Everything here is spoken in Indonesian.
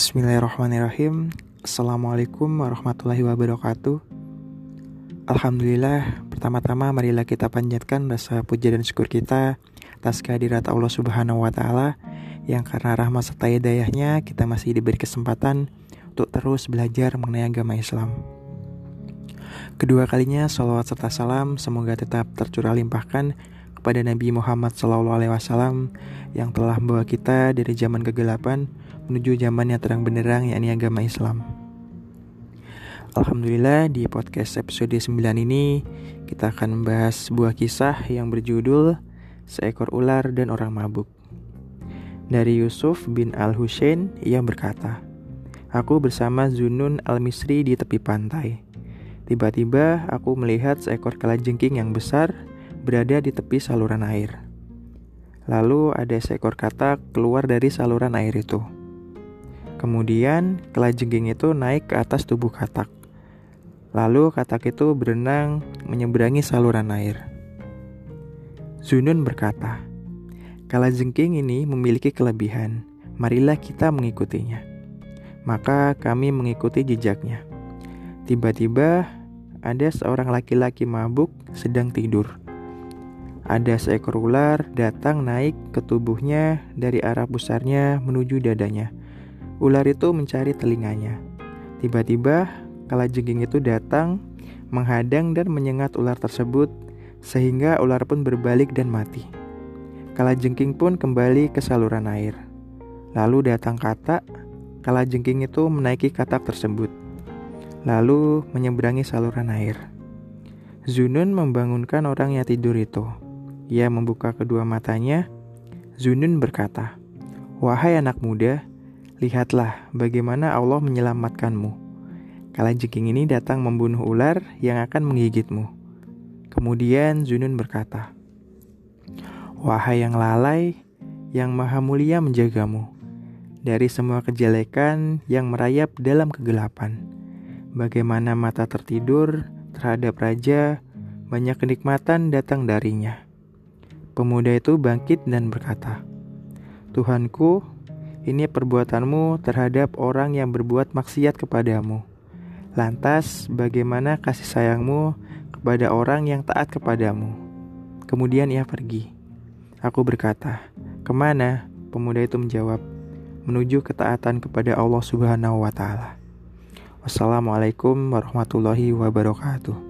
Bismillahirrahmanirrahim. Assalamualaikum warahmatullahi wabarakatuh. Alhamdulillah Pertama-tama marilah kita panjatkan rasa puja dan syukur kita Atas kehadirat Allah subhanahu wa ta'ala Yang karena rahmat serta hidayahnya Kita masih diberi kesempatan Untuk terus belajar mengenai agama Islam. Kedua kalinya salawat serta salam Semoga tetap tercurah limpahkan kepada Nabi Muhammad SAW yang telah membawa kita dari zaman kegelapan menuju zaman yang terang benderang yakni agama Islam. Alhamdulillah di podcast episode 9 ini kita akan membahas sebuah kisah yang berjudul Seekor Ular dan Orang Mabuk. Dari Yusuf bin Al-Husain yang berkata, Aku bersama Zunun Al-Misri di tepi pantai. Tiba-tiba aku melihat seekor kalajengking yang besar berada di tepi saluran air. Lalu ada seekor katak keluar dari saluran air itu. Kemudian kelajengking itu naik ke atas tubuh katak. Lalu katak itu berenang menyeberangi saluran air. Zunun berkata, Kalajengking ini memiliki kelebihan, marilah kita mengikutinya. Maka kami mengikuti jejaknya. Tiba-tiba ada seorang laki-laki mabuk sedang tidur. Ada seekor ular datang naik ke tubuhnya dari arah pusarnya menuju dadanya. Ular itu mencari telinganya. Tiba-tiba, kalajengking itu datang, menghadang dan menyengat ular tersebut, sehingga ular pun berbalik dan mati. Kalajengking pun kembali ke saluran air. Lalu datang katak, kalajengking itu menaiki katak tersebut, lalu menyeberangi saluran air. Zunun membangunkan orang yang tidur itu. Ia membuka kedua matanya. Zunun berkata, Wahai anak muda, lihatlah bagaimana Allah menyelamatkanmu. Kala jengking ini datang membunuh ular yang akan menggigitmu. Kemudian Zunun berkata, Wahai yang lalai, yang maha mulia menjagamu dari semua kejelekan yang merayap dalam kegelapan. Bagaimana mata tertidur terhadap raja, banyak kenikmatan datang darinya. Pemuda itu bangkit dan berkata, Tuhanku, ini perbuatanmu terhadap orang yang berbuat maksiat kepadamu. Lantas, bagaimana kasih sayangmu kepada orang yang taat kepadamu? Kemudian ia pergi. Aku berkata, Ke mana? Pemuda itu menjawab, Menuju ketaatan kepada Allah Subhanahu wa Ta'ala. Wassalamualaikum warahmatullahi wabarakatuh.